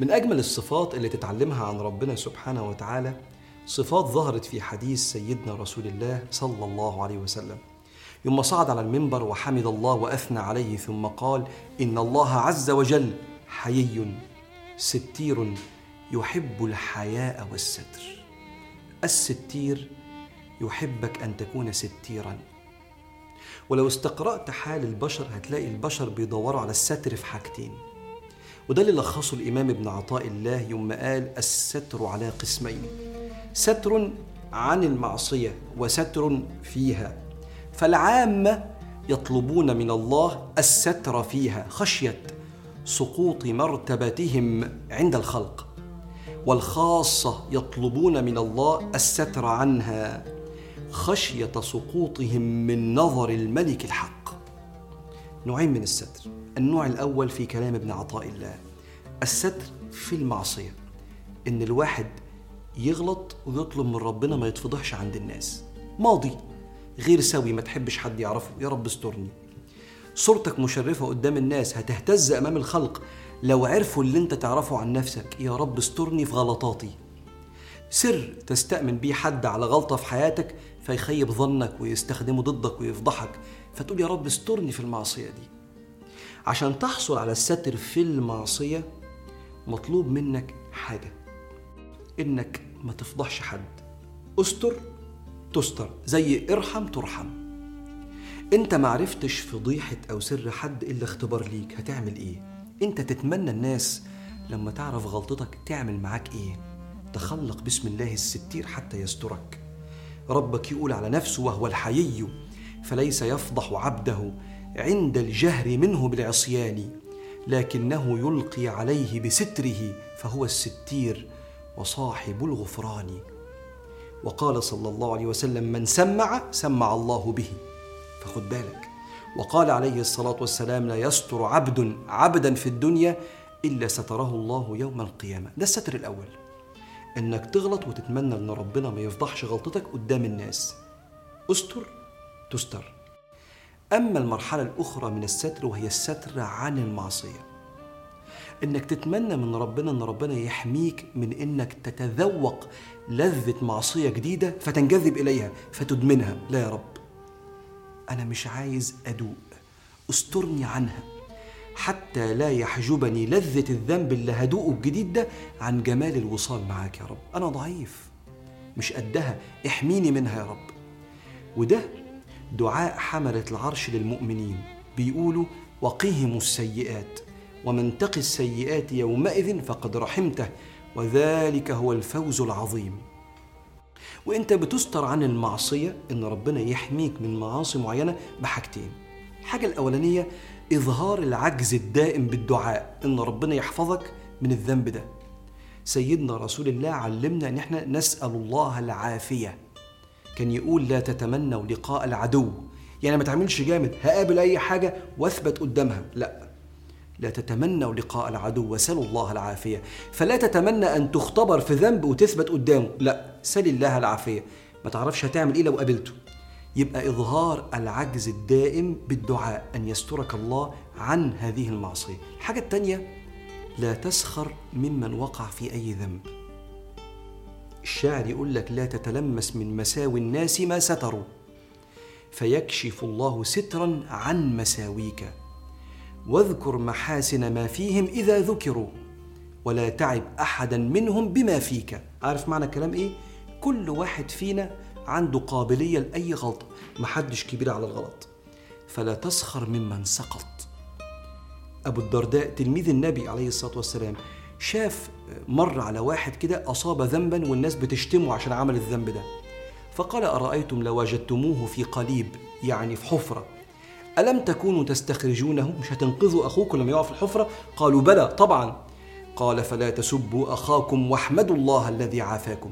من أجمل الصفات اللي تتعلمها عن ربنا سبحانه وتعالى صفات ظهرت في حديث سيدنا رسول الله صلى الله عليه وسلم. يوم صعد على المنبر وحمد الله وأثنى عليه ثم قال إن الله عز وجل حيي ستير يحب الحياء والستر. الستير يحبك أن تكون ستيرا. ولو استقرأت حال البشر هتلاقي البشر بيدوروا على الستر في حاجتين. وده اللي لخصه الإمام ابن عطاء الله يوم قال الستر على قسمين. ستر عن المعصية وستر فيها. فالعامة يطلبون من الله الستر فيها خشية سقوط مرتبتهم عند الخلق. والخاصة يطلبون من الله الستر عنها خشية سقوطهم من نظر الملك الحق. نوعين من الستر. النوع الأول في كلام ابن عطاء الله الستر في المعصية إن الواحد يغلط ويطلب من ربنا ما يتفضحش عند الناس. ماضي غير سوي ما تحبش حد يعرفه يا رب استرني. صورتك مشرفة قدام الناس هتهتز أمام الخلق. لو عرفوا اللي انت تعرفه عن نفسك يا رب استرني في غلطاتي. سر تستأمن بيه حد على غلطة في حياتك فيخيب ظنك ويستخدمه ضدك ويفضحك. فتقول يا رب استرني في المعصية دي. عشان تحصل على الستر في المعصية مطلوب منك حاجة. إنك ما تفضحش حد. استر تستر. زي ارحم ترحم. انت معرفتش فضيحة أو سر حد إلا اختبار ليك. هتعمل إيه؟ انت تتمنى الناس لما تعرف غلطتك تعمل معاك إيه؟ تخلق بسم الله الستير حتى يسترك. ربك يقول على نفسه وهو الحيي. فليس يفضح عبده عند الجهر منه بالعصيان لكنه يلقي عليه بستره فهو الستير وصاحب الغفران. وقال صلى الله عليه وسلم من سمع سمع الله به. فخد بالك. وقال عليه الصلاة والسلام لا يستر عبد عبدا في الدنيا إلا ستره الله يوم القيامة. ده الستر الأول. إنك تغلط وتتمنى إن ربنا ما يفضحش غلطتك قدام الناس. استر. تستر. أما المرحلة الأخرى من الستر وهي الستر عن المعصية. إنك تتمنى من ربنا إن ربنا يحميك من إنك تتذوق لذة معصية جديدة فتنجذب إليها فتدمنها. لا يا رب. أنا مش عايز أدوق. استرني عنها. حتى لا يحجبني لذة الذنب اللي هدوقه الجديد ده عن جمال الوصال معاك يا رب. أنا ضعيف. مش قدها. احميني منها يا رب. وده دعاء حملة العرش للمؤمنين. بيقولوا وقهم السيئات ومن تق السيئات يومئذ فقد رحمته وذلك هو الفوز العظيم. وإنت بتستر عن المعصية إن ربنا يحميك من معاصي معينة بحاجتين. الحاجة الأولانية إظهار العجز الدائم بالدعاء إن ربنا يحفظك من الذنب ده. سيدنا رسول الله علمنا إن إحنا نسأل الله العافية. كان يقول لا تتمنوا لقاء العدو. يعني ما تعملش جامد هقابل أي حاجة واثبت قدامها. لا. لا تتمنوا لقاء العدو وسلوا الله العافية. فلا تتمنى أن تختبر في ذنب وتثبت قدامه. لا سل الله العافية. ما تعرفش هتعمل إيه لو قابلته. يبقى إظهار العجز الدائم بالدعاء أن يسترك الله عن هذه المعصية. الحاجة الثانية لا تسخر ممن وقع في أي ذنب. الشاعر يقول لك لا تتلمس من مساوي الناس ما ستروا. فيكشف الله سترا عن مساويك. واذكر محاسن ما فيهم إذا ذكروا. ولا تعب احدا منهم بما فيك. عارف معنى الكلام إيه؟ كل واحد فينا عنده قابلية لأي غلطه محدش كبير على الغلط. فلا تسخر ممن سقط. أبو الدرداء تلميذ النبي عليه الصلاة والسلام شاف مر على واحد كده أصاب ذنبا والناس بتشتمه عشان عمل الذنب ده. فقال أرأيتم لو وجدتموه في قليب يعني في حفرة. ألم تكونوا تستخرجونه؟ مش هتنقذوا أخوكم لما يقع في الحفرة؟ قالوا بلى طبعا. قال فلا تسبوا أخاكم واحمدوا الله الذي عافاكم.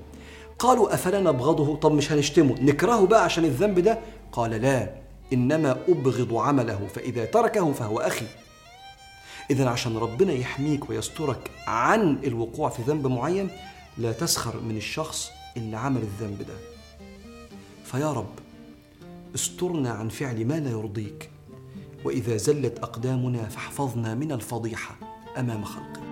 قالوا أفلا نبغضه؟ طب مش هنشتمه نكرهه بقى عشان الذنب ده؟ قال لا إنما أبغض عمله فإذا تركه فهو أخي. إذا عشان ربنا يحميك ويسترك عن الوقوع في ذنب معين لا تسخر من الشخص اللي عمل الذنب ده. فيا رب استرنا عن فعل ما لا يرضيك وإذا زلت أقدامنا فاحفظنا من الفضيحة أمام خلقك.